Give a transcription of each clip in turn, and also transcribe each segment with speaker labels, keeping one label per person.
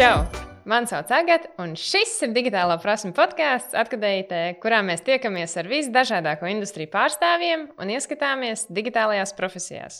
Speaker 1: Čau! Mani sauc Agatē, un šis ir digitālā prasme podkāsts, atkadējotē, kurā mēs tiekamies ar visdažādāko industriju pārstāvjiem un ieskatāmies digitālajās profesijās.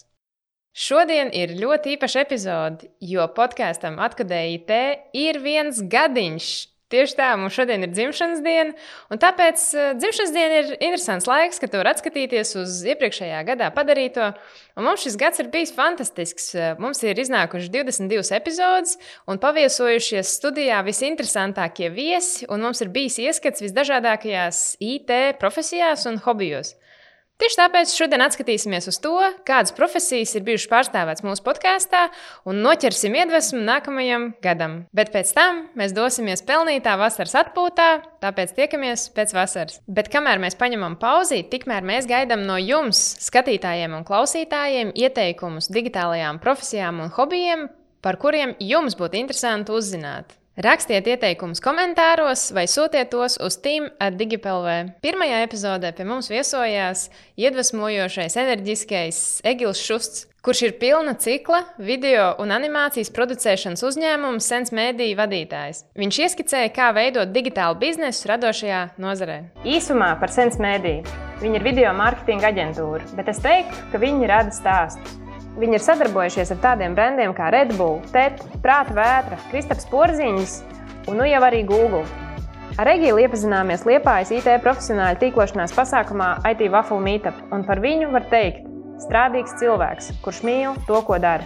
Speaker 1: Šodien ir ļoti īpaša epizode, jo podkāstam atkadējotē ir viens gadiņš. Tieši tā, mums šodien ir dzimšanas diena, un tāpēc uh, dzimšanas diena ir interesants laiks, kad var atskatīties uz iepriekšējā gadā padarīto. Un mums šis gads ir bijis fantastisks. Mums ir iznākuši 22 epizodes un paviesojušies studijā visinteresantākie viesi, un mums ir bijis ieskats visdažādākajās IT profesijās un hobijos. Tieši tāpēc šodien atskatīsimies uz to, kādas profesijas ir bijušas pārstāvētas mūsu podkāstā, un noķersim iedvesmu nākamajam gadam. Bet pēc tam mēs dosimies pelnītā vasaras atpūtā, tāpēc tiekamies pēc vasaras. Bet kamēr mēs paņemam pauzi, tikmēr mēs gaidām no jums, skatītājiem un klausītājiem, ieteikumus digitālajām profesijām un hobijiem, par kuriem jums būtu interesanti uzzināt. Rakstiet ieteikumus komentāros vai sūtiet tos uz Team Digipelv. Pirmajā epizodē pie mums viesojās iedvesmojošais, enerģiskais Egils Šusts, kurš ir pilna cikla video un animācijas producēšanas uzņēmuma Sense Mēdīja vadītājs. Viņš ieskicēja, kā veidot digitālu biznesu radošajā nozarē. Īsumā par Sense Mēdīju. Viņa ir video mārketinga aģentūra, bet es teiktu, ka viņi rada stāstus. Viņi ir sadarbojušies ar tādiem brendiem kā Red Bull, TET, Prāta vētra, Kristaps Porziņš un nu jau arī Google. Ar Regīlu iepazināmies Liepājas IT profesionāļu tīklošanās pasākumā IT Waffle Meetup, un par viņu var teikt - strādīgs cilvēks, kurš mīl to, ko dara.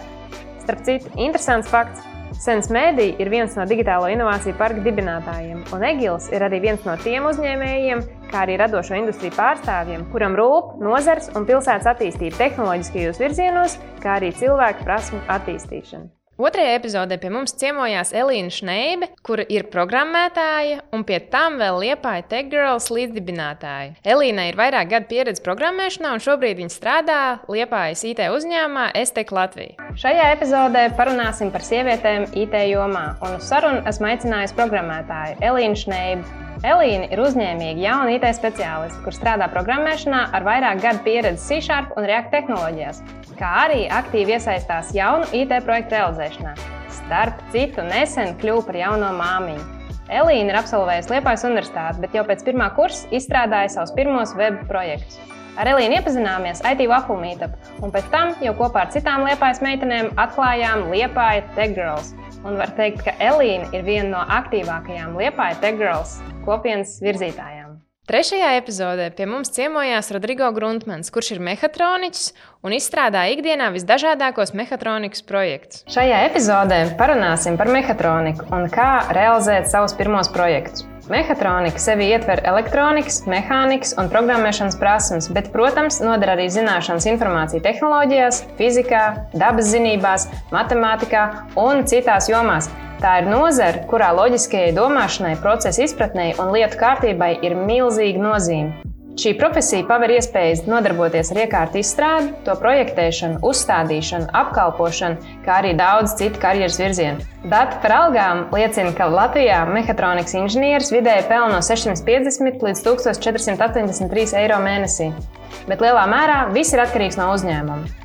Speaker 1: Starp citu, interesants fakts Sens Mēdī ir viens no digitālo inovāciju parka dibinātājiem, un Egils ir arī viens no tiem uzņēmējiem, kā arī radošo industriju pārstāvjiem, kuram rūp nozars un pilsētas attīstība tehnoloģiskajos virzienos, kā arī cilvēku prasmu attīstīšana. Otrajā epizodē pie mums ciemojās Elīna Šneibe, kura ir programmētāja un pie tam vēl liepāja TechGirls līdzdibinātāja. Elīna ir vairāk gadu pieredze programmēšanā un šobrīd viņa strādā Liepājas IT uzņēmumā Estek Latvija. Šajā epizodē parunāsim par sievietēm IT jomā, un uz sarunu esmu aicinājusi programmētāju Elīnu Šneibu. Elīna ir uzņēmīga jauna IT speciāliste, kur strādā programmēšanā ar vairāk gadu pieredzi C-Sharp un React tehnoloģijās, kā arī aktīvi iesaistās jaunu IT projektu realizēšanā. Starp citu, nesen kļuva par jauno māmiņu. Elīna ir absolvējusi Liepājas universitāti, bet jau pēc pirmā kursa izstrādāja savus pirmos web projektus. Ar Elīnu iepazināmies IT Waffle Meetup, un pēc tam jau kopā ar citām Liepājas meitenēm atklājām Liepāja Tech Girls. Un var teikt, ka Elīna ir viena no aktīvākajām Liepāja Tech Girls kopienas virzītājām. Trešajā epizodē pie mums ciemojās Rodrigo Gruntmans, kurš ir mehātroniķis un izstrādā ikdienā visdažādākos mehātronikas projektus. Šajā epizodē parunāsim par mehātroniku un kā realizēt savus pirmos projektus. Mehātronika sevi ietver elektronikas, mehānikas un programmēšanas prasmes, bet, protams, noder arī zināšanas informācija tehnoloģijās, fizikā, dabas zinībās, matemātikā un citās jomās. Tā ir nozara, kurā loģiskajai domāšanai, procesa izpratnei un lietu kārtībai ir milzīga nozīme. Šī profesija paver iespējas nodarboties ar iekārtu izstrādi, to projektēšanu, uzstādīšanu, apkalpošanu, kā arī daudz citu karjeras virzienu. Dati par algām liecina, ka Latvijā mehātronikas inženieris vidēji pelna no 650 līdz 1483 eiro mēnesī. Bet lielā mērā viss ir atkarīgs no uzņēmuma.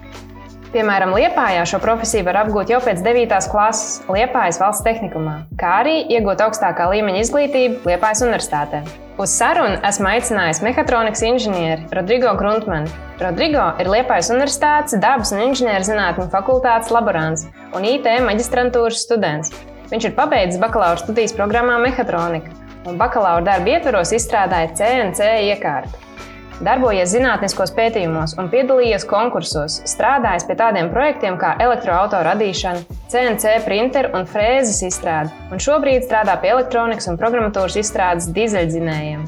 Speaker 1: Piemēram, Liepājā šo profesiju var apgūt jau pēc 9. klases Liepājas valsts tehnikumā, kā arī iegūt augstākā līmeņa izglītību Liepājas universitātē. Uz sarunu esmu aicinājis mehātronikas inženieri Rodrigo Gruntmanu. Rodrigo ir Liepājas Universitātes dabas un inženierzinātņu fakultātes laborants un IT maģistrantūras students. Viņš ir pabeidzis bakalaura studijas programmā Mehātronika un bakalaura darba ietvaros izstrādāja CNC iekārtu darbojies zinātniskos pētījumos un piedalījies konkursos, strādājis pie tādiem projektiem kā elektroautorāta radīšana, CNC printeru un frēzes izstrāde, un šobrīd strādā pie elektronikas un programmatūras izstrādes dīzeļdzinējiem.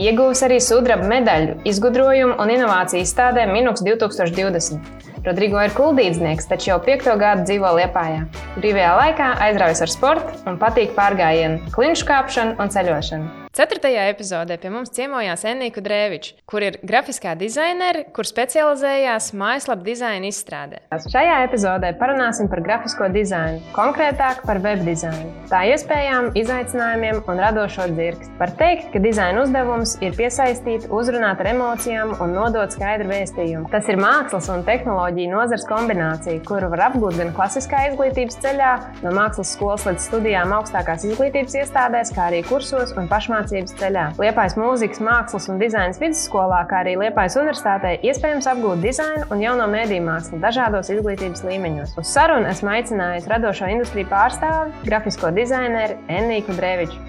Speaker 1: Ieguvis arī sudraba medaļu izgudrojumu un inovāciju izstādē Minux 2020. Rodrigo ir kuldīdznieks, taču jau piekto gadu dzīvo Liepājā. Brīvajā laikā aizraujas ar sportu un patīk pārgājienu, klinšu kāpšanu un ceļošanu. Ceturtajā epizodē pie mums ciemojās Enīku Drēvičs, kur ir grafiskā dizainere, kur specializējās mājaslapu dizaina izstrādē. Šajā epizodē parunāsim par grafisko dizainu, konkrētāk par web dizainu, tā iespējām, izaicinājumiem un radošo dzirksti. Var teikt, ka dizaina uzdevums ir piesaistīt, uzrunāt ar emocijām un nodot skaidru vēstījumu. Tas ir mākslas un tehnoloģiju nozars kombinācija, kuru var apgūt gan klasiskā izglītības ceļā, no mākslas skolas līdz studijām augstākās izglītības iestādēs, kā arī kursos un pašmācības ceļā. Liepais mūzikas, mākslas un dizaina vidusskolā, kā arī Liepais universitātē, iespējams apgūt dizainu un jauno mēdīju mākslu dažādos izglītības līmeņos. Uz sarunu esmu aicinājusi radošo industriju pārstāvi, grafisko dizaineru Enīku Dreviču.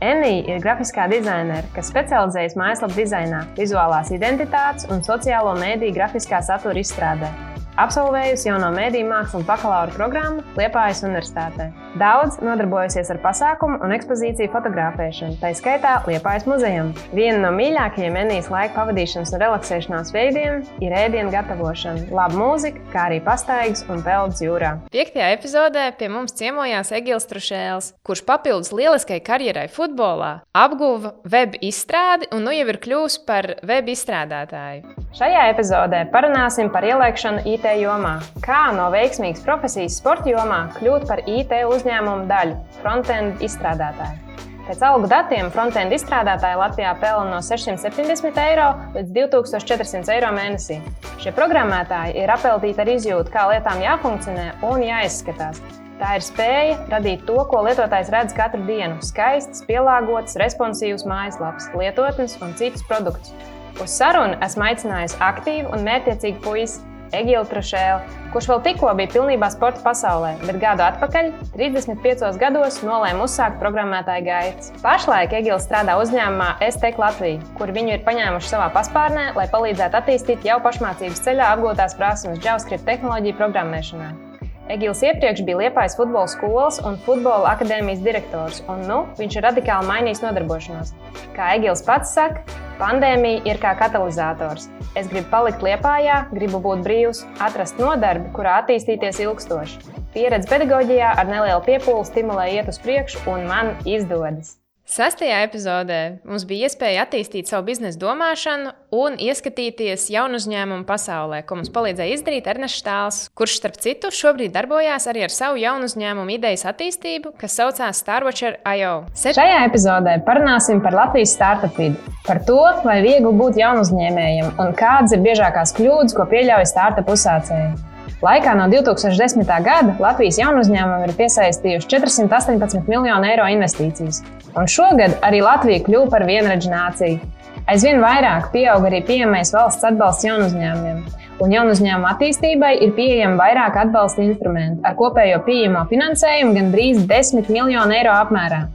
Speaker 1: Enija ir grafiskā dizainere, kas specializējas mājaslapu dizainā, vizuālās identitātes un sociālo mēdīju grafiskā satura izstrādē. Absolvējusi jauno mēdīju mākslu un bakalaura programmu Liepājas Universitātē. Daudz nodarbojusies ar pasākumu un ekspozīciju fotografēšanu, tā skaitā Liepājas muzejam. Viena no mīļākajiem Enijas laika pavadīšanas un relaksēšanās veidiem ir ēdienu gatavošana, laba mūzika, kā arī pastaigas un peldas jūrā. Piektajā epizodē pie mums ciemojās Egils Trušēls, kurš papildus lieliskai karjerai futbolā apguva web izstrādi un nu jau ir kļuvis par web izstrādātāju. Šajā epizodē parunāsim par ielēkšanu IT jomā. Kā no veiksmīgas profesijas sporta jomā kļūt par IT uzņēmumu daļu, frontend izstrādātāju. Pēc algu datiem frontend izstrādātāji Latvijā pelna no 670 eiro līdz 2400 eiro mēnesī. Šie programmētāji ir apeltīti ar izjūtu, kā lietām jāfunkcionē un jāizskatās. Tā ir spēja radīt to, ko lietotājs redz katru dienu - skaistas, pielāgotas, responsīvas mājaslapas, lietotnes un citus produktus. Uz sarunu esmu aicinājusi aktīvu un mērķiecīgu puisi Egilu Trušēlu, kurš vēl tikko bija pilnībā sporta pasaulē, bet gadu atpakaļ, 35 gados, nolēma uzsākt programmētāju gaitas. Pašlaik Egils strādā uzņēmumā STEK Latvija, kur viņu ir paņēmuši savā paspārnē, lai palīdzētu attīstīt jau pašmācības ceļā apgūtās prasmes JavaScript tehnoloģiju programmēšanā. Egils iepriekš bija Liepājas futbola skolas un futbola akadēmijas direktors, un nu, viņš ir radikāli mainījis nodarbošanos. Kā Egils pats saka, pandēmija ir kā katalizators. Es gribu palikt Liepājā, gribu būt brīvs, atrast nodarbi, kurā attīstīties ilgstoši. Pieredze pedagoģijā ar nelielu piepūli stimulē iet uz priekšu, un man izdodas. Sestajā epizodē mums bija iespēja attīstīt savu biznesa domāšanu un ieskatīties jaunu uzņēmumu pasaulē, ko mums palīdzēja izdarīt Ernests Štāls, kurš, starp citu, šobrīd darbojās arī ar savu jaunu uzņēmumu idejas attīstību, kas saucās Starwatcher IO. Šajā epizodē parunāsim par Latvijas startup vidi, par to, vai viegli būt jaunu uzņēmējiem un kādas ir biežākās kļūdas, ko pieļauj startup uzsācēji. Laikā no 2010. gada Latvijas jaunu uzņēmumu ir piesaistījuši 418 miljonu eiro investīcijas, un šogad arī Latvija kļuva par vienradžu nāciju. Aizvien vairāk pieaug arī pieejamais valsts atbalsts jaunu uzņēmumiem, un jaunu uzņēmumu attīstībai ir pieejami vairāk atbalsta instrumentu, ar kopējo pieejamo finansējumu gandrīz 10 miljonu eiro apmērā.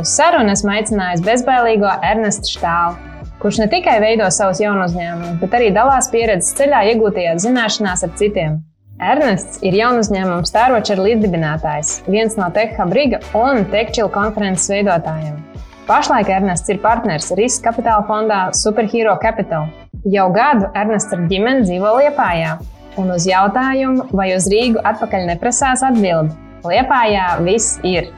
Speaker 1: Uz sarunu esmu aicinājis bezbailīgo Ernestu Štālu, kurš ne tikai veido savus jaunu uzņēmumus, bet arī dalās pieredzes ceļā iegūtajās zināšanās ar citiem. Ernests ir jaunu uzņēmumu Starwatcher līdzdibinātājs, viens no TechHub Riga un TechChill konferences veidotājiem. Pašlaik Ernests ir partneris riska kapitāla fondā Superhero Capital. Jau gadu Ernests ar ģimeni dzīvo Liepājā, un uz jautājumu, vai uz Rīgu atpakaļ neprasās atbildi. Liepājā viss ir.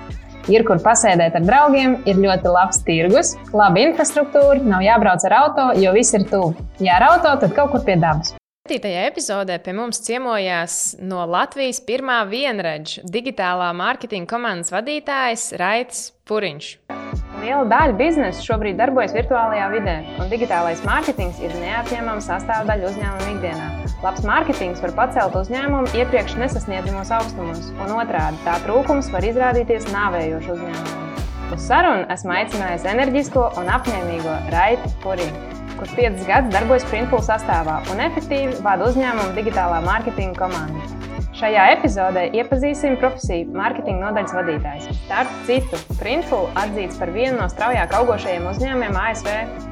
Speaker 1: Ir kur pasēdēt ar draugiem, ir ļoti labs tirgus, laba infrastruktūra, nav jābrauc ar auto, jo viss ir tuvu. Ja ar auto, tad kaut kur pie dabas. 7. epizodē pie mums ciemojās no Latvijas pirmā vienradža digitālā mārketinga komandas vadītājs Raits Puriņš. Liela daļa biznesa šobrīd darbojas virtuālajā vidē, un digitālais mārketings ir neatņemama sastāvdaļa uzņēmuma ikdienā. Labs mārketings var pacelt uzņēmumu iepriekš nesasniedzamos augstumos, un otrādi tā trūkums var izrādīties nāvējošu uzņēmumu. Uz sarunu esmu aicinājis enerģisko un apņēmīgo Raitu Puriņu kurš 5 gadus darbojas Printful sastāvā un efektīvi vada uzņēmumu digitālā mārketinga komandu. Šajā epizodē iepazīsim profesiju mārketinga nodaļas vadītājs. Starp citu, Printful atzīts par vienu no straujāk augošajiem uzņēmumiem ASV,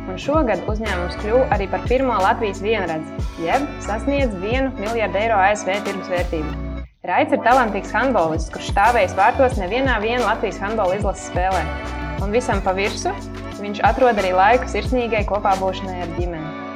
Speaker 1: un šogad uzņēmums kļuva arī par pirmo Latvijas vienredzi, jeb sasniedz 1 miljardu eiro ASV tirgus vērtību. Raits ir talantīgs handbolists, kurš stāvējis vārtos nevienā Latvijas handbola izlases spēlē. Un visam pa virsmu viņš atrod arī laiku sirsnīgai kopā būšanai ar ģimeni.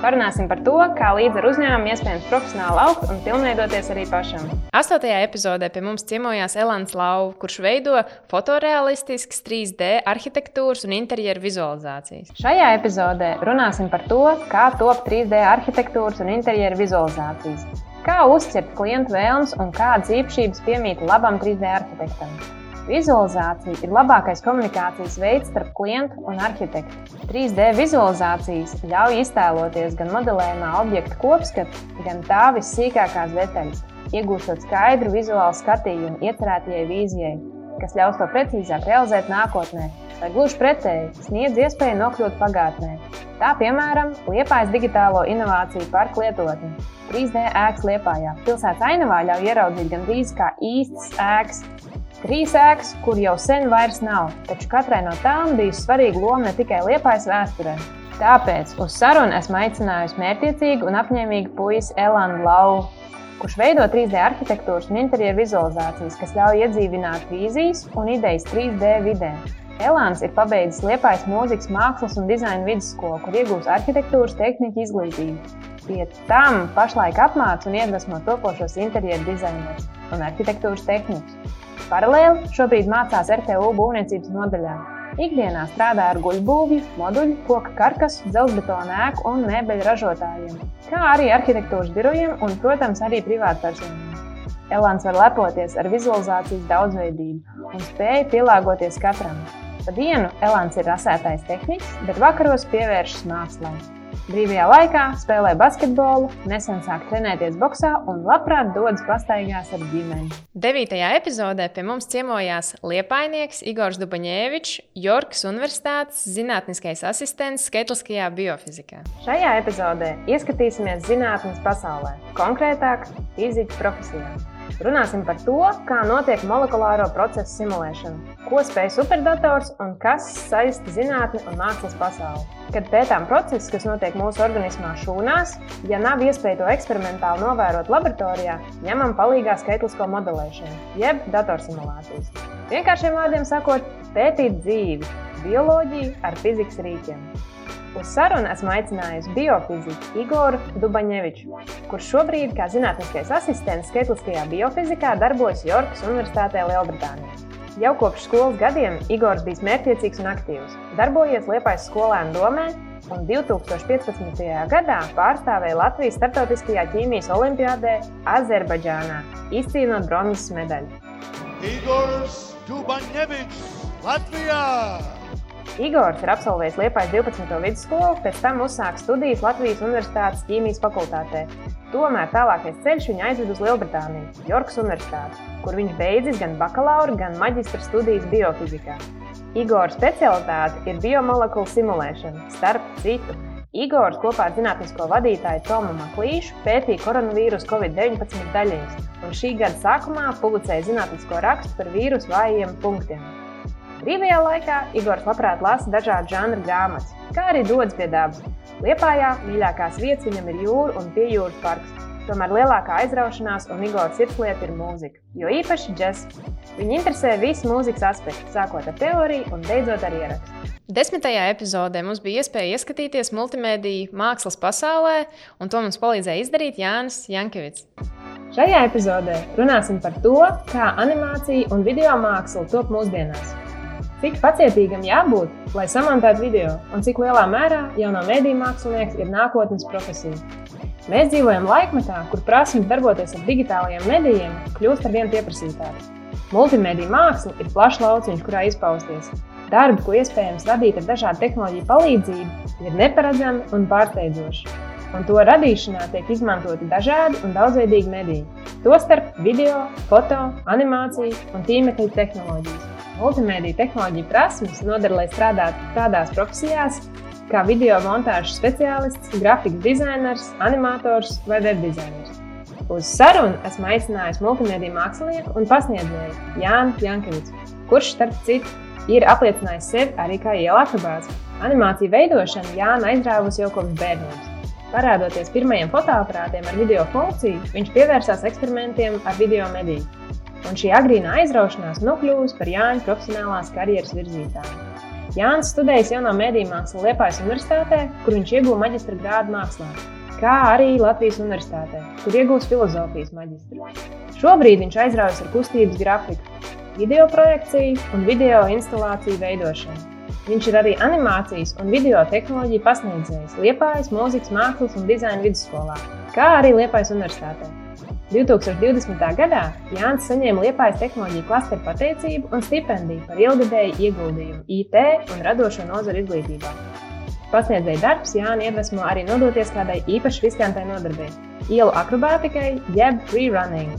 Speaker 1: Parunāsim par to, kā līdz ar uzņēmumu iespējams profesionāli augt un pilnveidoties arī pašam. Astotajā epizodē pie mums ciemojās Elans Lau, kurš veido fotorealistiskas 3D arhitektūras un interjeru vizualizācijas. Šajā epizodē runāsim par to, kā top 3D arhitektūras un interjeru vizualizācijas. Kā uztvert klientu vēlmes un kādas īpašības piemīt labam 3D arhitektam? Vizualizācija ir labākais komunikācijas veids starp klientu un arhitektu. 3D vizualizācijas ļauj iztēloties gan modelējumā objekta kopskatu, gan tā vissīkākās detaļas, iegūstot skaidru vizuālu skatījumu iecerētajai vīzijai, kas ļaus to precīzāk realizēt nākotnē, vai gluži pretēji sniedz iespēju nokļūt pagātnē. Tā piemēram, Liepājas digitālo inovāciju parku lietotne 3D ēkas Liepājā. Pilsētas ainavā ļauj ieraudzīt gandrīz kā īstas ēkas. Trīs ēkas, kur jau sen vairs nav, taču katrai no tām bija svarīga loma ne tikai Liepājas vēsturē. Tāpēc uz sarunu esmu aicinājusi mērķiecīgu un apņēmīgu puisi Elānu Lau, kurš veido 3D arhitektūras un interjeru vizualizācijas, kas ļauj iedzīvināt vīzijas un idejas 3D vidē. Elāns ir pabeidzis Liepājas mūzikas, mākslas un dizaina vidusskolu, kur iegūs arhitektūras tehniku izglītību. Pie tam pašlaik apmāca un iedvesmo topošos interjeru dizainerus un arhitektūras tehnikus. Paralēli šobrīd mācās RTU būvniecības nodaļā. Ikdienā strādā ar guļbūvju, moduļu, koka karkasu, dzelzbetona ēku un mēbeļu ražotājiem, kā arī arhitektūras birojiem un, protams, arī privātpersonām. Elāns var lepoties ar vizualizācijas daudzveidību un spēju pielāgoties katram. Pa dienu Elāns ir rasētais tehniks, bet vakaros pievēršas mākslai. Brīvajā laikā spēlē basketbolu, nesen sāk trenēties boxā un labprāt dodas pastaigās ar ģimeni. Devītajā epizodē pie mums ciemojās Liepainieks Igors Dubaņēvičs, Jorkas Universitātes zinātniskais asistents skaitliskajā biofizikā. Šajā epizodē ieskatīsimies zinātnes pasaulē, konkrētāk fizikas profesijā. Runāsim par to, kā notiek molekulāro procesu simulēšana, ko spēj superdators un kas saista zinātni un mākslas pasauli. Kad pētām procesus, kas notiek mūsu organismā šūnās, ja nav iespēja to eksperimentāli novērot laboratorijā, ņemam palīdzīgā skaitlisko modelēšanu, jeb datorsimulācijas. Vienkāršiem vārdiem sakot, pētīt dzīvi, bioloģiju ar fizikas rīkiem. Uz sarunu esmu aicinājusi biofiziku Igoru Dubaņeviču, kurš šobrīd, kā zinātniskais asistents skaitliskajā biofizikā, darbojas Jorkas Universitātē Lielbritānijā. Jau kopš skolas gadiem Igors bija mērķiecīgs un aktīvs. Darbojies Liepājas skolēnu domē un 2015. gadā pārstāvēja Latvijas starptautiskajā ķīmijas olimpiādē Azerbaidžānā, izcīnot bronzas medaļu. Igors Dubaņevičs Latvijā! Igors ir absolvējis Liepājas 12. vidusskolu, pēc tam uzsāka studijas Latvijas Universitātes ķīmijas fakultātē. Tomēr tālākais ceļš viņu aizved uz Lielbritāniju, Jorkas Universitāti, kur viņš beidzis gan bakalaura, gan maģistra studijas biofizikā. Igora specialitāte ir biomolekulu simulēšana, starp citu. Igors kopā ar zinātnisko vadītāju Tomu Maklīšu pētīja koronavīrusu Covid-19 daļiņas, un šī gada sākumā publicēja zinātnisko rakstu par vīrusu vājiem punktiem. Brīvajā laikā Igors labprāt lasa dažādu žanru grāmatas, kā arī dodas pie dabas. Liepājā mīļākās vietas viņam ir jūra un piejūras parks. Tomēr lielākā aizraušanās un Igora sirdslieta ir mūzika, jo īpaši džeks. Viņu interesē visi mūzikas aspekti, sākot ar teoriju un beidzot ar ierakstu. Desmitajā epizodē mums bija iespēja ieskatīties multimediju mākslas pasaulē, un to mums palīdzēja izdarīt Jānis Jankevits. Šajā epizodē runāsim par to, kā animācija un video māksla top mūsdienās. Cik pacietīgam jābūt, lai samontētu video, un cik lielā mērā jauno mediju mākslinieks ir nākotnes profesija. Mēs dzīvojam laikmetā, kur prasmes darboties ar digitālajiem medijiem kļūst ar vien pieprasītākas. Multimediju māksla ir plašs lauciņš, kurā izpausties. Darbi, ko iespējams radīt ar dažādu tehnoloģiju palīdzību, ir neparedzami un pārsteidzoši. Un to radīšanā tiek izmantoti dažādi un daudzveidīgi mediji. Tostarp video, foto, animācija un tīmekļa tehnoloģijas multimediju tehnoloģiju prasmes nodara, lai strādātu tādās profesijās, kā video montāžas speciālists, grafikas dizainers, animators vai webdizainers. Uz sarunu esmu aicinājis multimediju mākslinieku un pasniedzēju Jānu Jankevicu, kurš, starp citu, ir apliecinājis sevi arī kā ielākabāzi. Animāciju veidošanu Jāna aizrāvusi jau kopš bērnības. Parādoties pirmajiem fotoaparātiem ar video funkciju, viņš pievērsās eksperimentiem ar video mediju un šī agrīnā aizraušanās nokļūst par Jāņa profesionālās karjeras virzītāju. Jānis studējis jauno mediju mākslu Liepājas Universitātē, kur viņš ieguva maģistra grādu mākslā, kā arī Latvijas Universitātē, kur iegūst filozofijas maģistru. Šobrīd viņš aizraujas ar kustības grafiku, video projekciju un video instalāciju veidošanu. Viņš ir arī animācijas un video tehnoloģiju pasniedzējs Liepājas mūzikas, mākslas un dizaina vidusskolā, kā arī Liepājas universitātē. 2020. gadā Jānis saņēma Liepājas tehnoloģiju klasteru pateicību un stipendiju par ilgadēju ieguldījumu IT un radošo nozaru izglītībā. Pasniedzēja darbs Jānis iedvesmo arī nodoties kādai īpaši riskantai nodarbei - ielu akrobātikai, jeb freerunning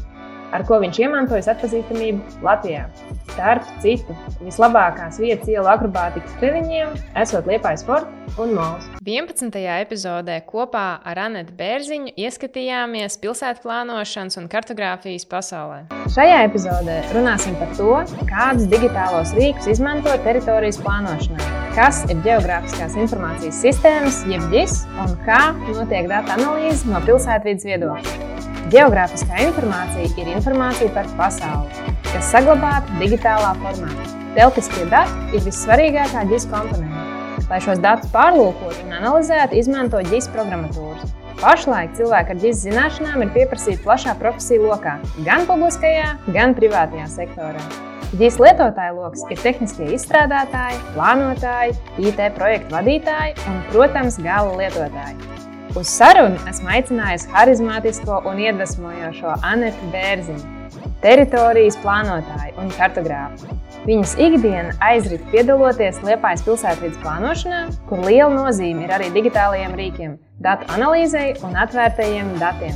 Speaker 1: ar ko viņš iemantojas atpazīstamību Latvijā. Starp citu, vislabākās vietas ielu akrobātikas treniņiem esot Liepājas Sport un Mols. 11. epizodē kopā ar Anetu Bērziņu ieskatījāmies pilsētu plānošanas un kartogrāfijas pasaulē. Šajā epizodē runāsim par to, kādus digitālos rīkus izmanto teritorijas plānošanā, kas ir geogrāfiskās informācijas sistēmas, jeb GIS, un kā notiek datu analīze no pilsētvidas viedokļa. Geogrāfiskā informācija ir informācija par pasauli, kas saglabāta digitālā formātā. Telpiskie dati ir vissvarīgākā GIS komponente. Lai šos datus pārlūkotu un analizētu, izmanto GIS programmatūras. Pašlaik cilvēki ar GIS zināšanām ir pieprasīti plašā profesiju lokā, gan publiskajā, gan privātajā sektorā. GIS lietotāju lokus ir tehniskie izstrādātāji, plānotāji, IT projektu vadītāji un, protams, gala lietotāji. Uz sarunu esmu aicinājusi harizmātisko un iedvesmojošo Anetu Bērziņu, teritorijas plānotāju un kartogrāfu. Viņas ikdiena aizrit piedaloties Liepājas pilsētvidas plānošanā, kur liela nozīme ir arī digitālajiem rīkiem, datu analīzei un atvērtajiem datiem.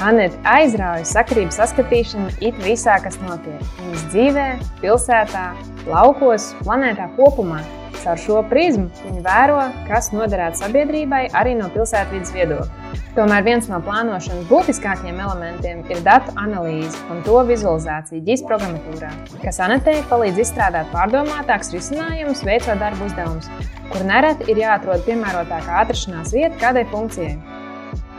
Speaker 1: Anita aizrauja sakarību saskatīšanu it visā, kas notiek viņas dzīvē, pilsētā, laukos, planētā kopumā, Caur šo prizmu viņi vēro, kas noderētu sabiedrībai arī no pilsētvidas viedokļa. Tomēr viens no plānošanas būtiskākajiem elementiem ir datu analīze un to vizualizācija GIS programmatūrā, kas Anetei palīdz izstrādāt pārdomātākus risinājumus, veicot darbu uzdevumus, kur nereti ir jāatrod piemērotākā atrašanās vieta kādai funkcijai.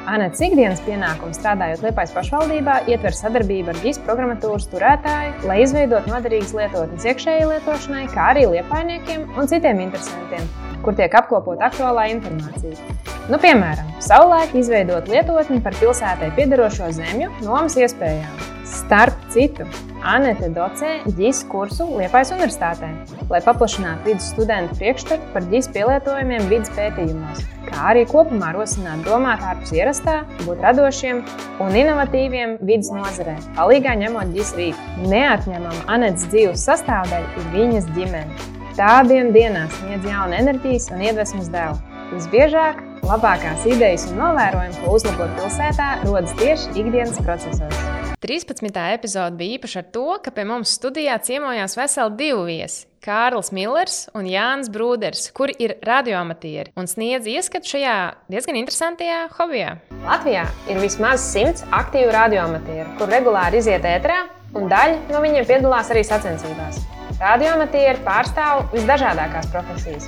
Speaker 1: Anētas ikdienas pienākums strādājot Liepājas pašvaldībā ietver sadarbību ar GIS programmatūras turētāju, lai izveidotu noderīgas lietotnes iekšējai lietošanai, kā arī liepainiekiem un citiem interesantiem, kur tiek apkopot aktuālā informācija. Nu, piemēram, savulaik izveidot lietotni par pilsētai piedarošo zemju nomas iespējām. Starp citu, Anete docē GIS kursu Liepājas universitātē, lai paplašinātu vidus studentu priekšstatu par GIS pielietojumiem vidas pētījumos kā arī kopumā rosināt domāt ārpus ierastā, būt radošiem un inovatīviem vidas nozarē, palīgā ņemot ģis rīku. Neatņemama Anets dzīves sastāvdaļa ir viņas ģimene. Tādiem dienās sniedz jaunu enerģijas un iedvesmas devu. Visbiežāk labākās idejas un novērojumi, ko uzlabot pilsētā, rodas tieši ikdienas procesos. 13. epizode bija īpaša ar to, ka pie mums studijā ciemojās veseli divi viesi. Kārlis Millers un Jānis Brūders, kuri ir radioamatieri un sniedz ieskatu šajā diezgan interesantajā hobijā. Latvijā ir vismaz simts aktīvu radioamatieru, kur regulāri iziet ētrā, un daļa no viņiem piedalās arī sacensībās. Radioamatieri pārstāv visdažādākās profesijas.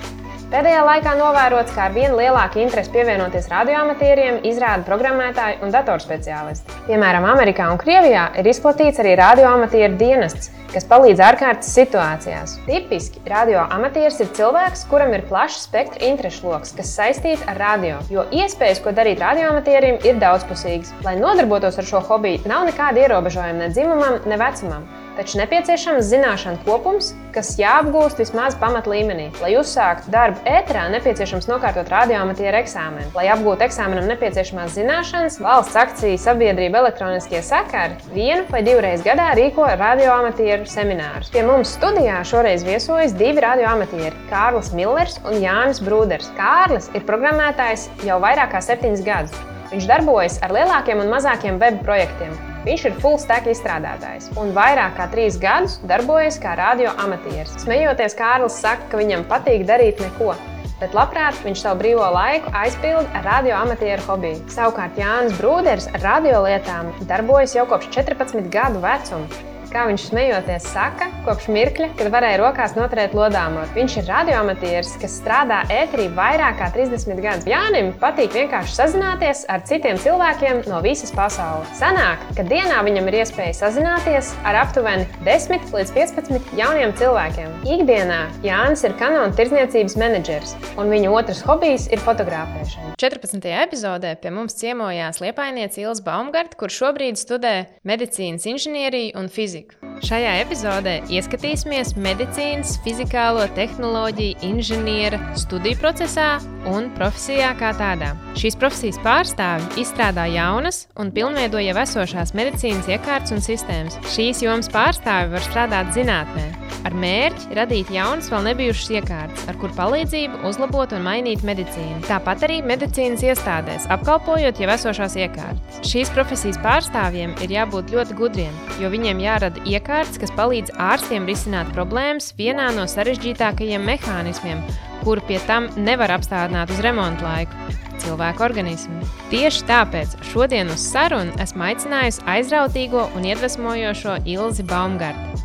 Speaker 1: Pēdējā laikā novērots, ka ar vien lielāku interesi pievienoties radioamatieriem izrāda programmētāji un datorspeciālisti. Piemēram, Amerikā un Krievijā ir izplatīts arī radioamatieru dienests, kas palīdz ārkārtas situācijās. Tipiski radioamatieris ir cilvēks, kuram ir plašs spektra interešu lokus, kas saistīts ar radio, jo iespējas, ko darīt radioamatierim, ir daudzpusīgas. Lai nodarbotos ar šo hobiju, nav nekāda ierobežojuma ne dzimumam, ne vecumam. Taču nepieciešams zināšanu kopums, kas jāapgūst vismaz pamatlīmenī. Lai uzsāktu darbu ēterā, nepieciešams nokārtot radioamatieru eksāmenu. Lai apgūtu eksāmenam nepieciešamās zināšanas, valsts akciju sabiedrība elektroniskie sakari vienu vai divreiz gadā rīko radioamatieru seminārus. Pie mums studijā šoreiz viesojas divi radioamatieri - Kārlis Millers un Jānis Brūders. Kārlis ir programmētājs jau vairāk kā septiņus gadus. Viņš darbojas ar lielākiem un mazākiem web projektiem. Viņš ir full stack izstrādātājs un vairāk kā trīs gadus darbojas kā radio amatieris. Smejoties, Kārlis saka, ka viņam patīk darīt neko. Bet labprāt viņš savu brīvo laiku aizpilda ar radioamatieru hobiju. Savukārt Jānis Brūders ar radiolietām darbojas jau kopš 14 gadu vecuma. Kā viņš smejoties saka, kopš mirkļa, kad varēja rokās noturēt lodāmot. Viņš ir radioamatieris, kas strādā ēterī vairāk kā 30 gadus. Jānim patīk vienkārši sazināties ar citiem cilvēkiem no visas pasaules. Sanāk, ka dienā viņam ir iespēja sazināties ar aptuveni 10 līdz 15 jauniem cilvēkiem. Ikdienā Jānis ir kanona tirdzniecības menedžers, un viņa otrs hobijs ir fotografēšana. 14. epizodē pie mums ciemojās Liepainieca Ilza Baumgarta, kur šobrīd studē medicīnas inženieriju un fiziku. Šajā epizodē ieskatīsimies medicīnas, fizikālo tehnoloģiju, inženiera studiju procesā un profesijā kā tādā. Šīs profesijas pārstāvji izstrādā jaunas un pilnveido jau esošās medicīnas iekārtas un sistēmas. Šīs jomas pārstāvji var strādāt zinātnē, ar mērķi radīt jaunas, vēl nebijušas iekārtas, ar kur palīdzību uzlabot un mainīt medicīnu. Tāpat arī medicīnas iestādēs, apkalpojot jau esošās iekārtas. Šīs profesijas pārstāvjiem ir jābūt ļoti gudriem, jo viņiem jārada iekārtas, kas palīdz ārstiem risināt problēmas vienā no sarežģītākajiem mehānismiem, kuru pie tam nevar apstādināt uz remontu laiku cilvēku organismu. Tieši tāpēc šodien uz sarunu esmu aicinājusi aizrautīgo un iedvesmojošo Ilzi Baumgartu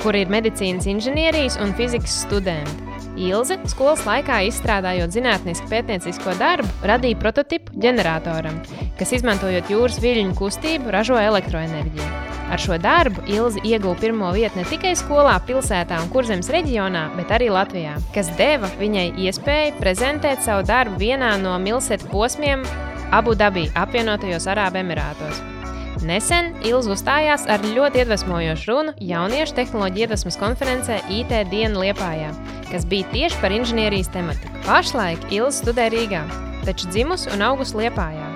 Speaker 1: kur ir medicīnas inženierijas un fizikas studenti. Ilze skolas laikā izstrādājot zinātnisku pētniecisko darbu, radīja prototipu ģeneratoram, kas izmantojot jūras viļņu kustību, ražo elektroenerģiju. Ar šo darbu Ilze ieguva pirmo vietu ne tikai skolā, pilsētā un kurzemes reģionā, bet arī Latvijā, kas deva viņai iespēju prezentēt savu darbu vienā no milsēta posmiem Abu Dabī, apvienotajos Arābu Emirātos. Nesen Ilza uzstājās ar ļoti iedvesmojošu runu jauniešu tehnoloģiju iedvesmas konferencē IT Diena Liepājā, kas bija tieši par inženierijas tematiku. Pašlaik Ilza studē Rīgā, taču dzimusi un augusi Liepājā.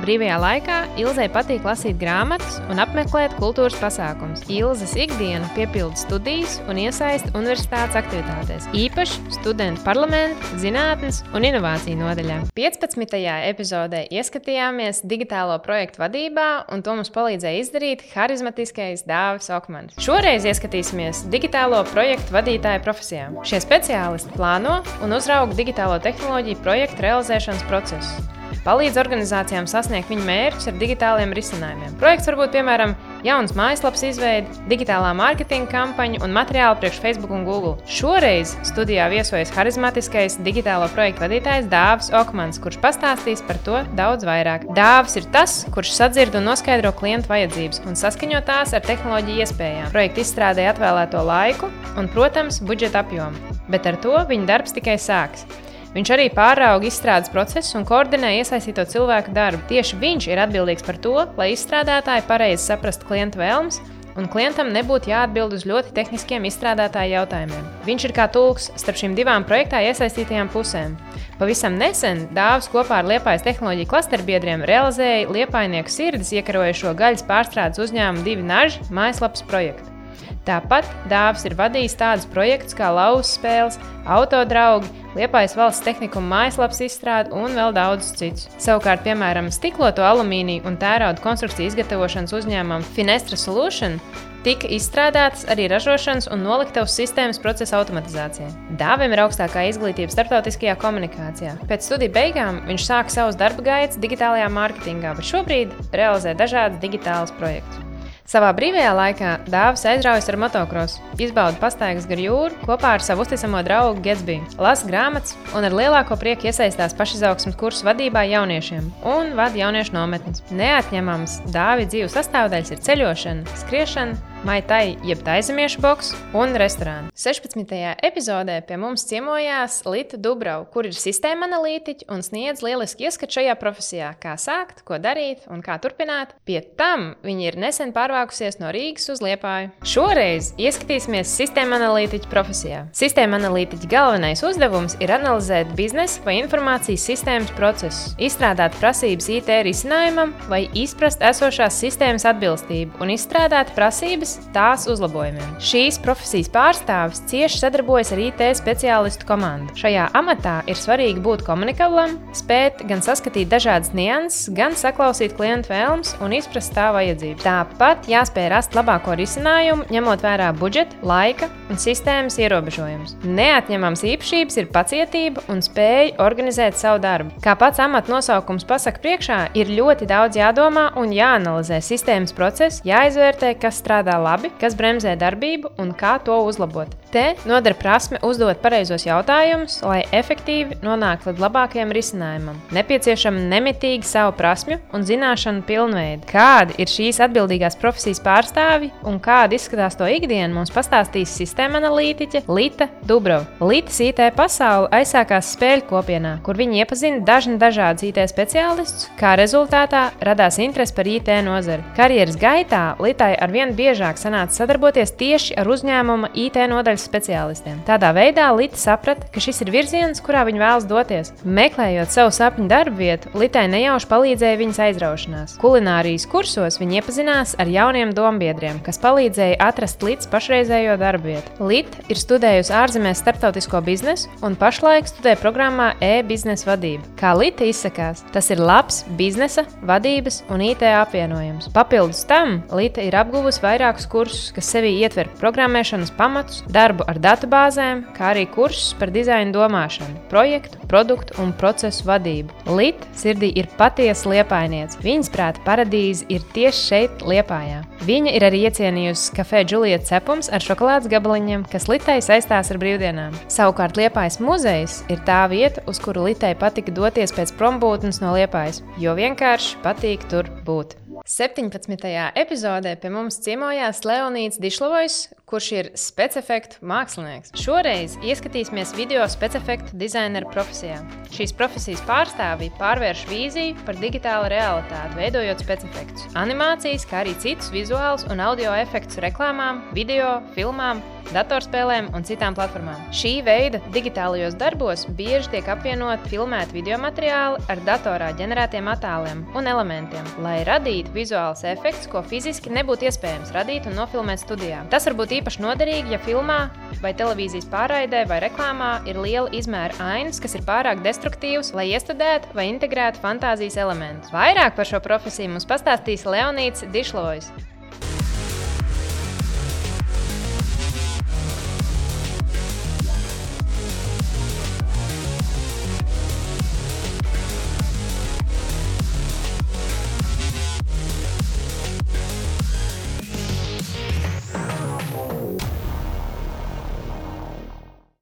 Speaker 1: Brīvajā laikā Ilzai patīk lasīt grāmatas un apmeklēt kultūras pasākumus. Ilzas ikdiena piepilda studijas un iesaista universitātes aktivitātēs, īpaši studentu parlamentu, zinātnes un inovāciju nodaļā. 15. epizodē ieskatījāmies digitālo projektu vadībā, un to mums palīdzēja izdarīt harizmatiskais Dāvis Okmans. Šoreiz ieskatīsimies digitālo projektu vadītāju profesijā. Šie speciālisti plāno un uzrauga digitālo tehnoloģiju projektu realizēšanas procesu palīdz organizācijām sasniegt viņu mērķus ar digitāliem risinājumiem. Projekts var būt piemēram jauns mājaslapas izveide, digitālā mārketinga kampaņa un materiāli priekš Facebook un Google. Šoreiz studijā viesojas harizmatiskais digitālo projektu vadītājs Dāvis Okmans, kurš pastāstīs par to daudz vairāk. Dāvis ir tas, kurš sadzird un noskaidro klientu vajadzības un saskaņo tās ar tehnoloģiju iespējām. Projekta izstrādē atvēlēto laiku un, protams, budžeta apjomu. Bet ar to viņa darbs tikai sāks. Viņš arī pārauga izstrādes procesu un koordinē iesaistīto cilvēku darbu. Tieši viņš ir atbildīgs par to, lai izstrādātāji pareizi saprastu klienta vēlmes un klientam nebūtu jāatbild uz ļoti tehniskiem izstrādātāju jautājumiem. Viņš ir kā tulks starp šīm divām projektā iesaistītajām pusēm. Pavisam nesen Dāvis kopā ar Liepājas tehnoloģiju klasterbiedriem realizēja Liepājnieku sirdis iekarojušo gaļas pārstrādes uzņēmumu divi naži mājaslapas projektu. Tāpat Dāvis ir vadījis tādus projektus kā lausa spēles, autodraugi, Liepājas valsts tehnikuma mājaslapas izstrāde un vēl daudzus citus. Savukārt, piemēram, stikloto alumīniju un tērauda konstrukciju izgatavošanas uzņēmumam Finestra Solution tika izstrādātas arī ražošanas un noliktavas sistēmas procesa automatizācijai. Dāvim ir augstākā izglītība starptautiskajā komunikācijā. Pēc studiju beigām viņš sāka savus darba gaitas digitālajā mārketingā, bet šobrīd realizē dažādus digitālus projektus. Savā brīvajā laikā Dāvis aizraujas ar motocrossu, izbauda pastaigas gar jūru kopā ar savu uzticamo draugu Getsbiju, lasa grāmatas un ar lielāko prieku iesaistās pašizaugsmes kursu vadībā jauniešiem un vada jauniešu nometnes. Neatņemams Dāvida dzīves sastāvdaļas ir ceļošana, skriešana, Maitai, jeb taizemiešu boks un restorānu. 16. epizodē pie mums ciemojās Lita Dubrau, kur ir sistēma analītiķa un sniedz lielisku ieskatu šajā profesijā, kā sākt, ko darīt un kā turpināt. Pie tam viņa ir nesen pārvākusies no Rīgas uz Liepāju. Šoreiz ieskatīsimies sistēma analītiķa profesijā. Sistēma analītiķa galvenais uzdevums ir analizēt biznesa vai informācijas sistēmas procesus, izstrādāt prasības IT risinājumam vai izprast esošās sistēmas atbilstību un izstrādāt prasības prasības tās uzlabojumiem. Šīs profesijas pārstāvis cieši sadarbojas ar IT speciālistu komandu. Šajā amatā ir svarīgi būt komunikablam, spēt gan saskatīt dažādas nianses, gan saklausīt klientu vēlmes un izprast tā vajadzības. Tāpat jāspēj rast labāko risinājumu, ņemot vērā budžeta, laika un sistēmas ierobežojumus. Neatņemams īpašības ir pacietība un spēja organizēt savu darbu. Kā pats amata nosaukums pasaka priekšā, ir ļoti daudz jādomā un jāanalizē sistēmas process, jāizvērtē, kas strādā labi, kas bremzē darbību un kā to uzlabot. Te noder prasme uzdot pareizos jautājumus, lai efektīvi nonāktu līdz labākajam risinājumam. Nepieciešama nemitīgi savu prasmju un zināšanu pilnveidi. Kādi ir šīs atbildīgās profesijas pārstāvji un kāda izskatās to ikdiena, mums pastāstīs sistēma analītiķe Lita Dubrova. Litas IT pasaule aizsākās spēļu kopienā, kur viņi iepazina dažni dažādus IT speciālistus, kā rezultātā radās interese par IT nozari. Karjeras gaitā Litai arvien biežāk sanāca sadarboties tieši ar uzņēmuma IT nodaļas speciālistiem. Tādā veidā Lita saprata, ka šis ir virziens, kurā viņa vēlas doties. Meklējot savu sapņu darbu vietu, Litai nejauši palīdzēja viņas aizraušanās. Kulinārijas kursos viņa iepazinās ar jauniem dombiedriem, kas palīdzēja atrast līdz pašreizējo darbu vietu. Lita ir studējusi ārzemēs starptautisko biznesu un pašlaik studē programmā e-biznesa vadība. Kā Lita izsakās, tas ir labs biznesa, vadības un IT apvienojums. Papildus tam Lita ir apguvusi vairākus kursus, kas sevī ietver programmēšanas pamatus, darbu ar datubāzēm, kā arī kursus par dizaina domāšanu, projektu, produktu un procesu vadību. Lita sirdī ir patiesa liepainiece. Viņas prāta paradīze ir tieši šeit, Liepājā. Viņa ir arī iecienījusi kafē Julieta cepums ar šokolādes gabaliņiem, kas Litai saistās ar brīvdienām. Savukārt Liepājas muzejs ir tā vieta, uz kuru Litai patika doties pēc prombūtnes no Liepājas, jo vienkārši patīk tur būt. 17. epizodē pie mums ciemojās Leonīds Dišlovojs, kurš ir specifektu mākslinieks. Šoreiz ieskatīsimies video specifektu dizaineru profesijā. Šīs profesijas pārstāvji pārvērš vīziju par digitālu realitāti, veidojot specifektus, animācijas, kā arī citus vizuālus un audio efektus reklāmām, video, filmām, datorspēlēm un citām platformām. Šī veida digitālajos darbos bieži tiek apvienot filmēti video materiāli ar datorā ģenerētiem attēliem un elementiem, lai radītu vizuāls efekts, ko fiziski nebūtu iespējams radīt un nofilmēt studijā. Tas var būt īpaši noderīgi, ja filmā vai televīzijas pārraidē vai reklāmā ir liela izmēra ainas, kas ir pārāk destruktīvas, lai iestudētu vai integrētu fantāzijas elementus. Vairāk par šo profesiju mums pastāstīs Leonīts Dišlojs.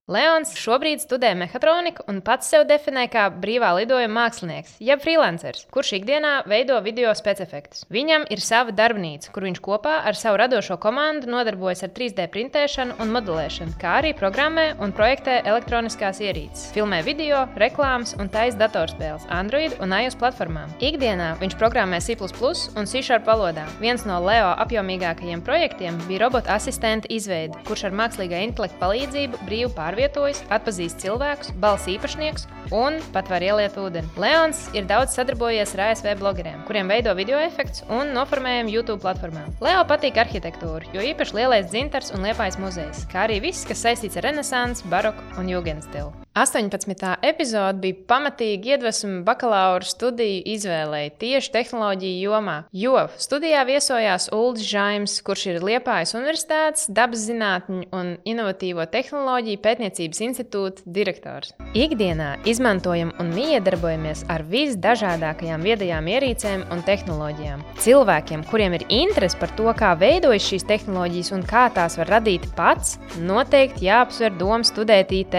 Speaker 1: Leons šobrīd studē mehātroniku un pats sev definē kā brīvā lidojuma mākslinieks, jeb freelanceris, kurš ikdienā veido video specifektus. Viņam ir sava darbnīca, kur viņš kopā ar savu radošo komandu nodarbojas ar 3D printēšanu un modelēšanu, kā arī programmē un projektē elektroniskās ierīces, filmē video, reklāmas un taisa datorspēles Android un iOS platformām. Ikdienā viņš programmē C un C# valodā. Viens no Leo apjomīgākajiem projektiem bija robota asistenta izveide, kurš ar mākslīgā intelekta palīdzību brīvi pārvieto pārvietojas, atpazīst cilvēkus, balss īpašniekus un pat var ieliet ūdeni. Leons ir daudz sadarbojies ar ASV blogeriem, kuriem veido video efektus un noformējumu YouTube platformā. Leo patīk arhitektūra, jo īpaši lielais dzintars un liepais muzejs, kā arī viss, kas saistīts ar renesansu, baroku un jūgenstilu. 18. epizode bija pamatīgi iedvesma bakalaura studiju izvēlei tieši tehnoloģiju jomā, jo studijā viesojās Ulris Žaims, kurš ir Liepājas Universitātes dabas zinātņu un inovatīvo tehnoloģiju pētniecības institūta direktors. Ikdienā izmantojam un miedarbojamies ar visdažādākajām viedajām ierīcēm un tehnoloģijām. Cilvēkiem, kuriem ir interese par to, kā veidojas šīs tehnoloģijas un kā tās var radīt pats, noteikti jāapsver doma studēt IT,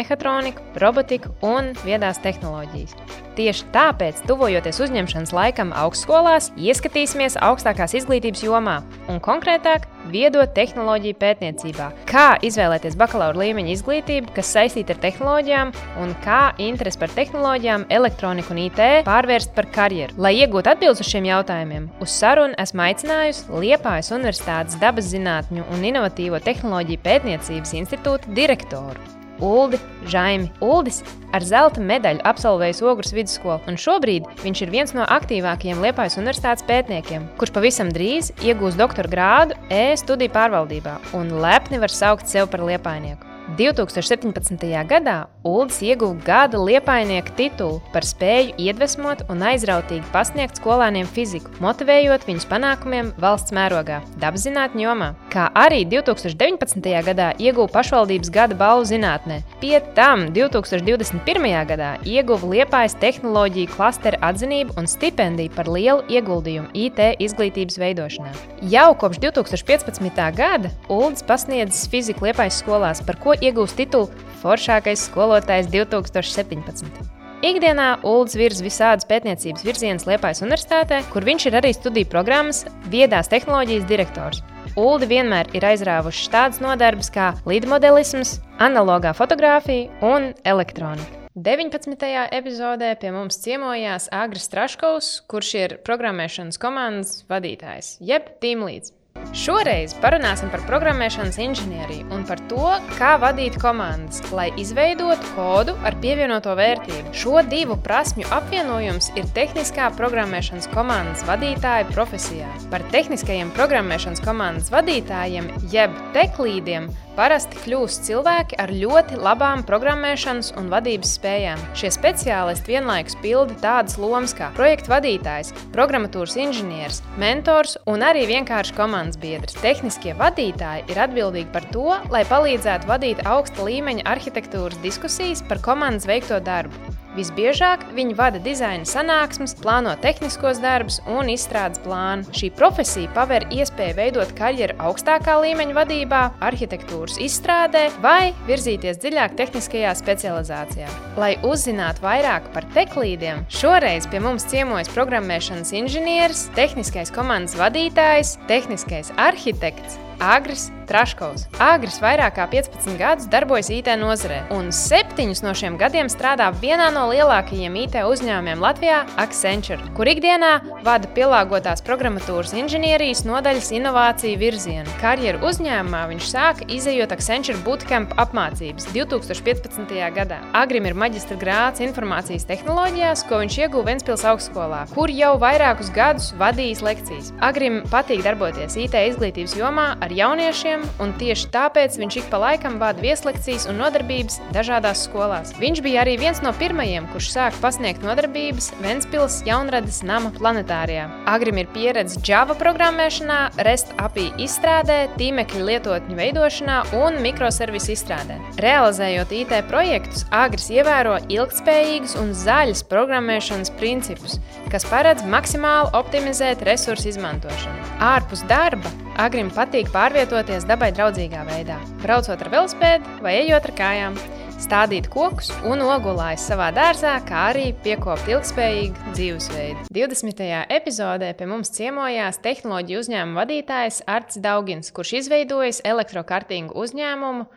Speaker 1: elektroniku, robotiku un viedās tehnoloģijas. Tieši tāpēc, tuvojoties uzņemšanas laikam augstskolās, ieskatīsimies augstākās izglītības jomā un konkrētāk viedo tehnoloģiju pētniecībā. Kā izvēlēties bakalaura līmeņa izglītību, kas saistīta ar tehnoloģijām, un kā interesi par tehnoloģijām, elektroniku un IT pārvērst par karjeru. Lai iegūtu atbildes uz šiem jautājumiem, uz sarunu esmu aicinājusi Liepājas Universitātes dabas zinātņu un inovatīvo tehnoloģiju pētniecības institūta direktoru. Uldi Žaimi. Uldis ar zelta medaļu absolvējis Ogres vidusskolu, un šobrīd viņš ir viens no aktīvākajiem Liepājas universitātes pētniekiem, kurš pavisam drīz iegūs doktora grādu E-studiju pārvaldībā un lepni var saukt sevi par liepainieku. 2017. gadā Uldis ieguva gada liepainieku titulu par spēju iedvesmot un aizrautīgi pasniegt skolēniem fiziku, motivējot viņus panākumiem valsts mērogā, dabas zinātņu jomā. Kā arī 2019. gadā ieguva pašvaldības gada balvu zinātnē. Pie tam 2021. gadā ieguva Liepājas tehnoloģiju klastera atzinību un stipendiju par lielu ieguldījumu IT izglītības veidošanā. Jau kopš 2015. gada Uldis pasniedzis fiziku Liepājas skolās, par ko iegūst titulu Foršākais skolotājs 2017. Ikdienā Ulrichs virza visādas pētniecības virzienus Liepājas Universitātē, kur viņš ir arī studiju programmas Viedās tehnoloģijas direktors. Uldi vienmēr ir aizrāvuši tādas nodarbes kā līdmodelisms, analogā fotografija un elektronika. 19. epizodē pie mums ciemojās Agris Traškovs, kurš ir programmēšanas komandas vadītājs, jeb tīmlīdz. Šoreiz parunāsim par programmēšanas inženieriju un par to, kā vadīt komandas, lai izveidotu kodu ar pievienoto vērtību. Šo divu prasmju apvienojums ir tehniskā programmēšanas komandas vadītāja profesijā. Par tehniskajiem programmēšanas komandas vadītājiem, jeb teklīdiem, Parasti kļūst cilvēki ar ļoti labām programmēšanas un vadības spējām. Šie speciālisti vienlaikus pilda tādas lomas kā projekta vadītājs, programmatūras inženieris, mentors un arī vienkārši komandas biedrs. Tehniskie vadītāji ir atbildīgi par to, lai palīdzētu vadīt augsta līmeņa arhitektūras diskusijas par komandas veikto darbu. Visbiežāk viņi vada dizaina sanāksmes, plāno tehniskos darbus un izstrādes plānu. Šī profesija paver iespēju veidot karjeru augstākā līmeņa vadībā, arhitektūras izstrādē vai virzīties dziļāk tehniskajā specializācijā. Lai uzzinātu vairāk par teklīdiem, šoreiz pie mums ciemojas programmēšanas inženieris, tehniskais komandas vadītājs, tehniskais arhitekts Agris Traškovs. Agris vairāk kā 15 gadus darbojas IT nozarē, un septiņus no šiem gadiem strādā vienā no lielākajiem IT uzņēmumiem Latvijā, Accenture, kur ikdienā vada pielāgotās programmatūras inženierijas nodaļas inovāciju virzienu. Karjeru uzņēmumā viņš sāka izējot Accenture bootcamp apmācības 2015. gadā. Agrim ir maģistra grāts informācijas tehnoloģijās, ko viņš ieguva Ventspils augstskolā, kur jau vairākus gadus vadījis lekcijas. Agrim patīk darboties IT izglītības jomā ar jauniešiem gadiem, un tieši tāpēc viņš ik pa laikam vada vieslekcijas un nodarbības dažādās skolās. Viņš bija arī viens no pirmajiem, kurš sāka pasniegt nodarbības Ventspils jaunradas nama planetārijā. Agrim ir pieredze Java programmēšanā, REST API izstrādē, tīmekļa lietotņu veidošanā un mikroservisu izstrādē. Realizējot IT projektus, Agris ievēro ilgspējīgus un zaļus programmēšanas principus, kas paredz maksimāli optimizēt resursu izmantošanu. Ārpus darba Agrim patīk pārvietoties dabai draudzīgā veidā, braucot ar velospēdu vai ejot ar kājām, stādīt kokus un ogulājas savā dārzā, kā arī piekopt ilgspējīgu dzīvesveidu. 20. epizodē pie mums ciemojās tehnoloģiju uzņēmuma vadītājs Arts Daugins, kurš izveidojis elektrokartīgu uzņēmumu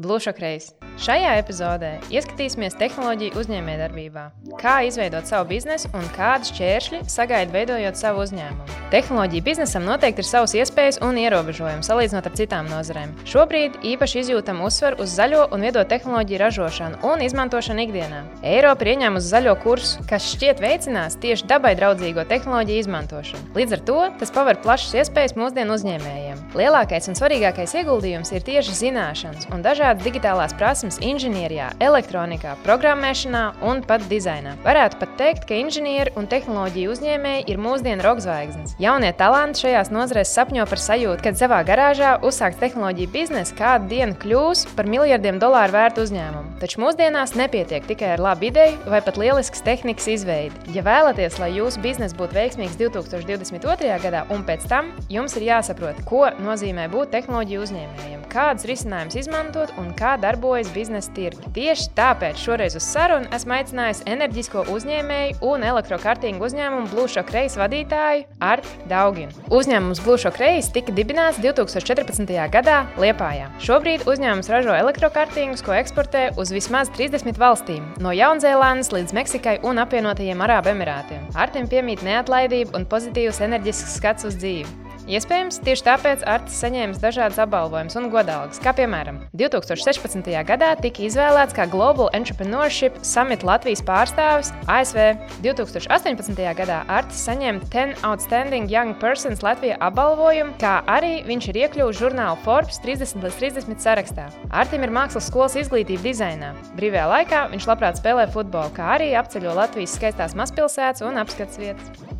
Speaker 1: Bluešakreis. Šajā epizodē ieskatīsimies tehnoloģiju uzņēmējdarbībā, kā izveidot savu biznesu un kādas šķēršļi sagaida veidojot savu uzņēmumu. Tehnoloģija biznesam noteikti ir savas iespējas un ierobežojumi salīdzinot ar citām nozarēm. Šobrīd īpaši izjūtam uzsvaru uz zaļo un viedo tehnoloģiju ražošanu un izmantošanu ikdienā. Eiropa ir ieņēmusi zaļo kursu, kas šķiet veicinās tieši dabai draudzīgo tehnoloģiju izmantošanu. Līdz ar to tas paver plašas iespējas mūsdienu uzņēmējiem. Lielākais un svarīgākais ieguldījums ir tieši zināšanas un dažādi dažādas digitālās prasmes inženierijā, elektronikā, programmēšanā un pat dizainā. Varētu pat teikt, ka inženieri un tehnoloģiju uzņēmēji ir mūsdienu rokzvaigznes. Jaunie talanti šajās nozarēs sapņo par sajūtu, kad savā garāžā uzsāks tehnoloģiju biznesu kādu dienu kļūs par miljardiem dolāru vērtu uzņēmumu. Taču mūsdienās nepietiek tikai ar labu ideju vai pat lielisks tehnikas izveidi. Ja vēlaties, lai jūsu biznesa būtu veiksmīgs 2022. gadā un pēc tam, jums ir jāsaprot, ko nozīmē būt tehnoloģiju uzņēmējiem, kādus risinājumus izmantot un kā darbojas biznesa tirgi. Tieši tāpēc šoreiz uz sarunu esmu aicinājis enerģisko uzņēmēju un elektrokartīgu uzņēmumu Bluešok Reis vadītāju Artu Dauginu. Uzņēmums Bluešok Reis tika dibināts 2014. gadā Liepājā. Šobrīd uzņēmums ražo elektrokartīgus, ko eksportē uz vismaz 30 valstīm, no Jaunzēlandes līdz Meksikai un apvienotajiem Arābu Emirātiem. Artim piemīt neatlaidība un pozitīvs enerģisks skats uz dzīvi. Iespējams, tieši tāpēc Artis saņēmis dažādas apbalvojumus un godalgas, kā piemēram 2016. gadā tika izvēlēts kā Global Entrepreneurship Summit Latvijas pārstāvis ASV. 2018. gadā Artis saņēma 10 Outstanding Young Persons Latvijā apbalvojumu, kā arī viņš ir iekļuvis žurnāla Forbes 30 līdz 30 sarakstā. Artim ir mākslas skolas izglītība dizainā. Brīvajā laikā viņš labprāt spēlē futbolu, kā arī apceļo Latvijas skaistās mazpilsētas un apskats vietas.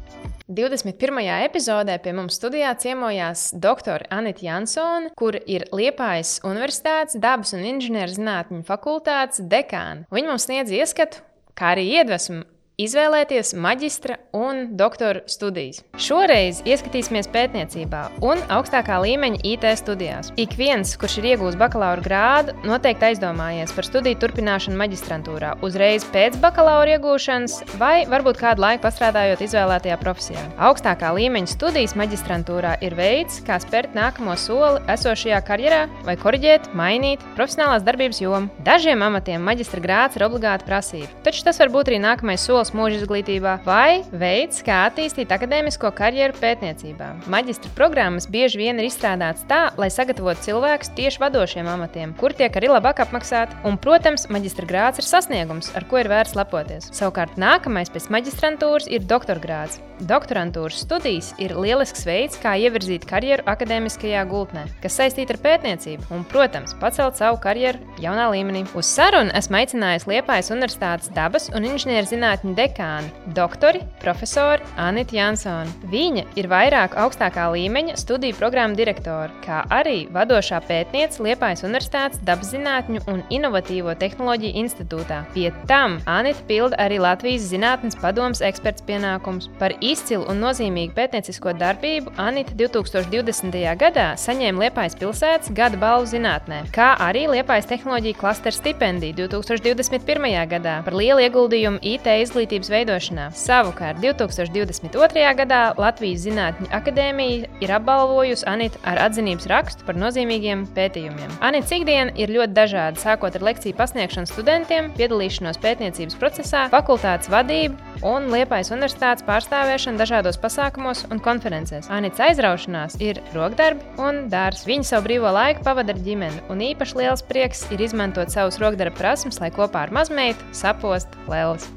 Speaker 1: 21. epizodē pie mums studijā ciemojās dr. Anita Jansone, kur ir Liepājas Universitātes dabas un inženierzinātņu fakultātes dekāna. Viņa mums sniedz ieskatu, kā arī iedvesmu izvēlēties maģistra un doktora studijas. Šoreiz ieskatīsimies pētniecībā un augstākā līmeņa IT studijās. Ik viens, kurš ir iegūmis bakalaura grādu, noteikti aizdomājies par studiju turpināšanu maģistrantūrā, uzreiz pēc bakalaura iegūšanas, vai varbūt kādu laiku pastrādājot izvēlētajā profesijā. Augstākā līmeņa studijas maģistrantūrā ir veids, kā spērt nākamo soli esošajā karjerā vai korģēt, mainīt profesionālās darbības jomu. Dažiem amatiem maģistra grāds ir obligāta prasība, taču tas var būt arī nākamais solis skolas mūža izglītībā, vai veids, kā attīstīt akadēmisko karjeru pētniecībā. Maģistra programmas bieži vien ir izstrādātas tā, lai sagatavotu cilvēkus tieši vadošiem amatiem, kur tiek arī labāk apmaksāti. Un, protams, maģistra grāds ir sasniegums, ar ko ir vērts lepoties. Savukārt nākamais pēc maģistrantūras ir doktorgrāds. Doktorantūras studijas ir lielisks veids, kā ievirzīt karjeru akadēmiskajā gultnē, kas saistīta ar pētniecību un, protams, pacelt savu karjeru jaunā līmenī. Uz sarunu esmu aicinājis Liepājas Universitātes dabas un inženierzinātņu dekāni, doktori, profesori Anita Jansone. Viņa ir vairāk augstākā līmeņa studiju programmu direktore, kā arī vadošā pētniece Liepājas Universitātes dabaszinātņu un inovatīvo tehnoloģiju institūtā. Pie tam Anita pilda arī Latvijas zinātnes padomas eksperts pienākums. Par izcilu un nozīmīgu pētniecisko darbību Anita 2020. gadā saņēma Liepājas pilsētas gada balvu zinātnē, kā arī Liepājas tehnoloģiju klasteru stipendiju 2021. gadā par lielu ieguldījumu IT izglītībā izglītības veidošanā. Savukārt 2022. gadā Latvijas Zinātņu akadēmija ir apbalvojusi Anitu ar atzinības rakstu par nozīmīgiem pētījumiem. Anita ikdiena ir ļoti dažāda, sākot ar lekciju pasniegšanu studentiem, piedalīšanos pētniecības procesā, fakultātes vadību un Liepājas universitātes pārstāvēšanu dažādos pasākumos un konferencēs. Anita aizraušanās ir rokdarbi un dārsts. Viņa savu brīvo laiku pavada ar ģimeni, un īpaši liels prieks ir izmantot savus rokdarba prasmes, lai kopā ar mazmeitu sapost lēlas.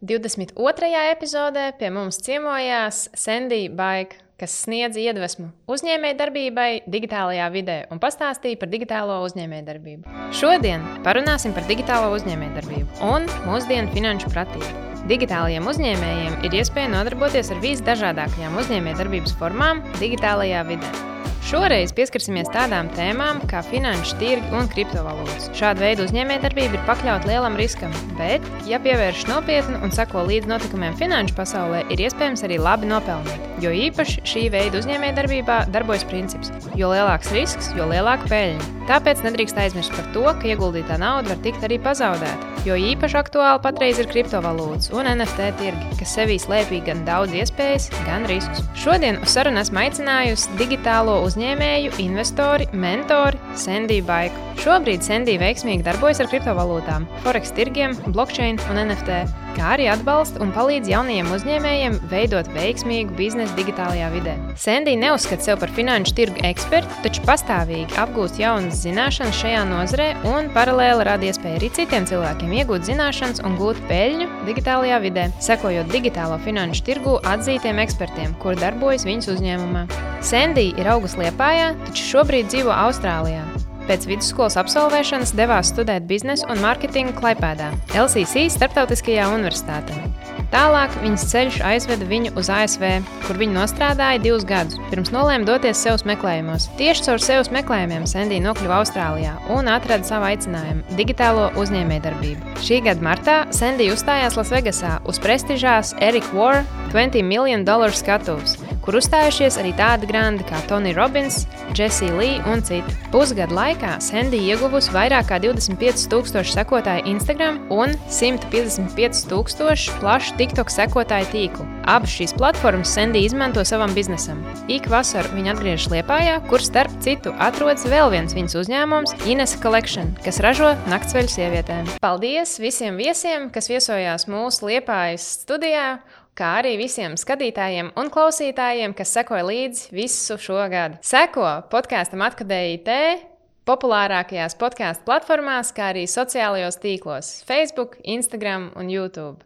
Speaker 1: 22. epizodē pie mums ciemojās Sandija Baika, kas sniedz iedvesmu uzņēmējdarbībai digitālajā vidē un pastāstīja par digitālo uzņēmējdarbību. Šodien parunāsim par digitālo uzņēmējdarbību un mūsdienu finanšu pratību. Digitālajiem uzņēmējiem ir iespēja nodarboties ar visdažādākajām uzņēmējdarbības formām digitālajā vidē. Šoreiz pieskarsimies tādām tēmām kā finanšu tirgi un kriptovalūtas. Šāda veida uzņēmējdarbība ir pakļauta lielam riskam, bet, ja pievērš nopietni un seko līdz notikumiem finanšu pasaulē, ir iespējams arī labi nopelnīt. Jo īpaši šī veida uzņēmējdarbībā darbojas princips: jo lielāks risks, jo lielāka peļņa. Tāpēc nedrīkst aizmirst par to, ka ieguldītā nauda var tikt arī pazaudēta. Jo īpaši aktuāli patreiz ir kriptovalūtas un NFT tirgi, kas sevī slēpj gan daudz iespējas, gan riskus. Šodien uz sarunu esmu aicinājusi digitālo uzņēmēju investori, mentori Sandiju Baiku. Šobrīd Sandija veiksmīgi darbojas ar kriptovalūtām, forex tirgiem, blockchain un NFT, kā arī atbalsta un palīdz jaunajiem uzņēmējiem veidot veiksmīgu biznesu digitālajā vidē. Sandija neuzskata sevi par finanšu tirgu ekspertu, taču pastāvīgi apgūst jaunas zināšanas šajā nozarē un paralēli rada iespēju arī citiem cilvēkiem iegūt zināšanas un gūt peļņu digitālajā vidē, sekojot digitālo finanšu tirgu atzītiem ekspertiem, kuri darbojas viņas uzņēmumā. Sandija ir augusi Liepājā, taču šobrīd dzīvo Austrālijā. Pēc vidusskolas absolvēšanas devās studēt biznesu un mārketingu Klaipēdā, LCC Startautiskajā universitātē. Tālāk viņas ceļš aizveda viņu uz ASV, kur viņa nostrādāja divus gadus, pirms nolēma doties sev meklējumos. Tieši caur sev meklējumiem Sandija nokļuva Austrālijā un atrada savu aicinājumu - digitālo uzņēmējdarbību. Šī gada martā Sandija uzstājās Lasvegasā uz prestižās Erika War 20 miljonu dolāru skatuves, kur uzstājušies arī tādi grandi kā Tony Robbins, Jesse Lee un citi. Pusgadu laikā Sandija ieguvusi vairāk kā 25,000 sekotāju Instagram un 155,000 plašu TikTok sekotāju tīklu. Abas šīs platformas Sandija izmanto savam biznesam. Ik vasaru viņa atgriežas Liepājā, kur starp citu atrodas vēl viens viņas uzņēmums - Ines Collection, kas ražo naktsveļu sievietēm. Paldies visiem viesiem, kas viesojās mūsu Liepājas studijā! Kā arī visiem skatītājiem un klausītājiem, kas sekoja līdzi visu šo gadu. Seko podkāstam Atkadēji populārākajās podkāstu platformās, kā arī sociālajos tīklos - Facebook, Instagram un YouTube.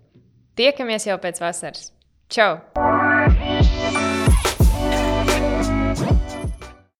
Speaker 1: Tiekamies jau pēc vasaras! Čau!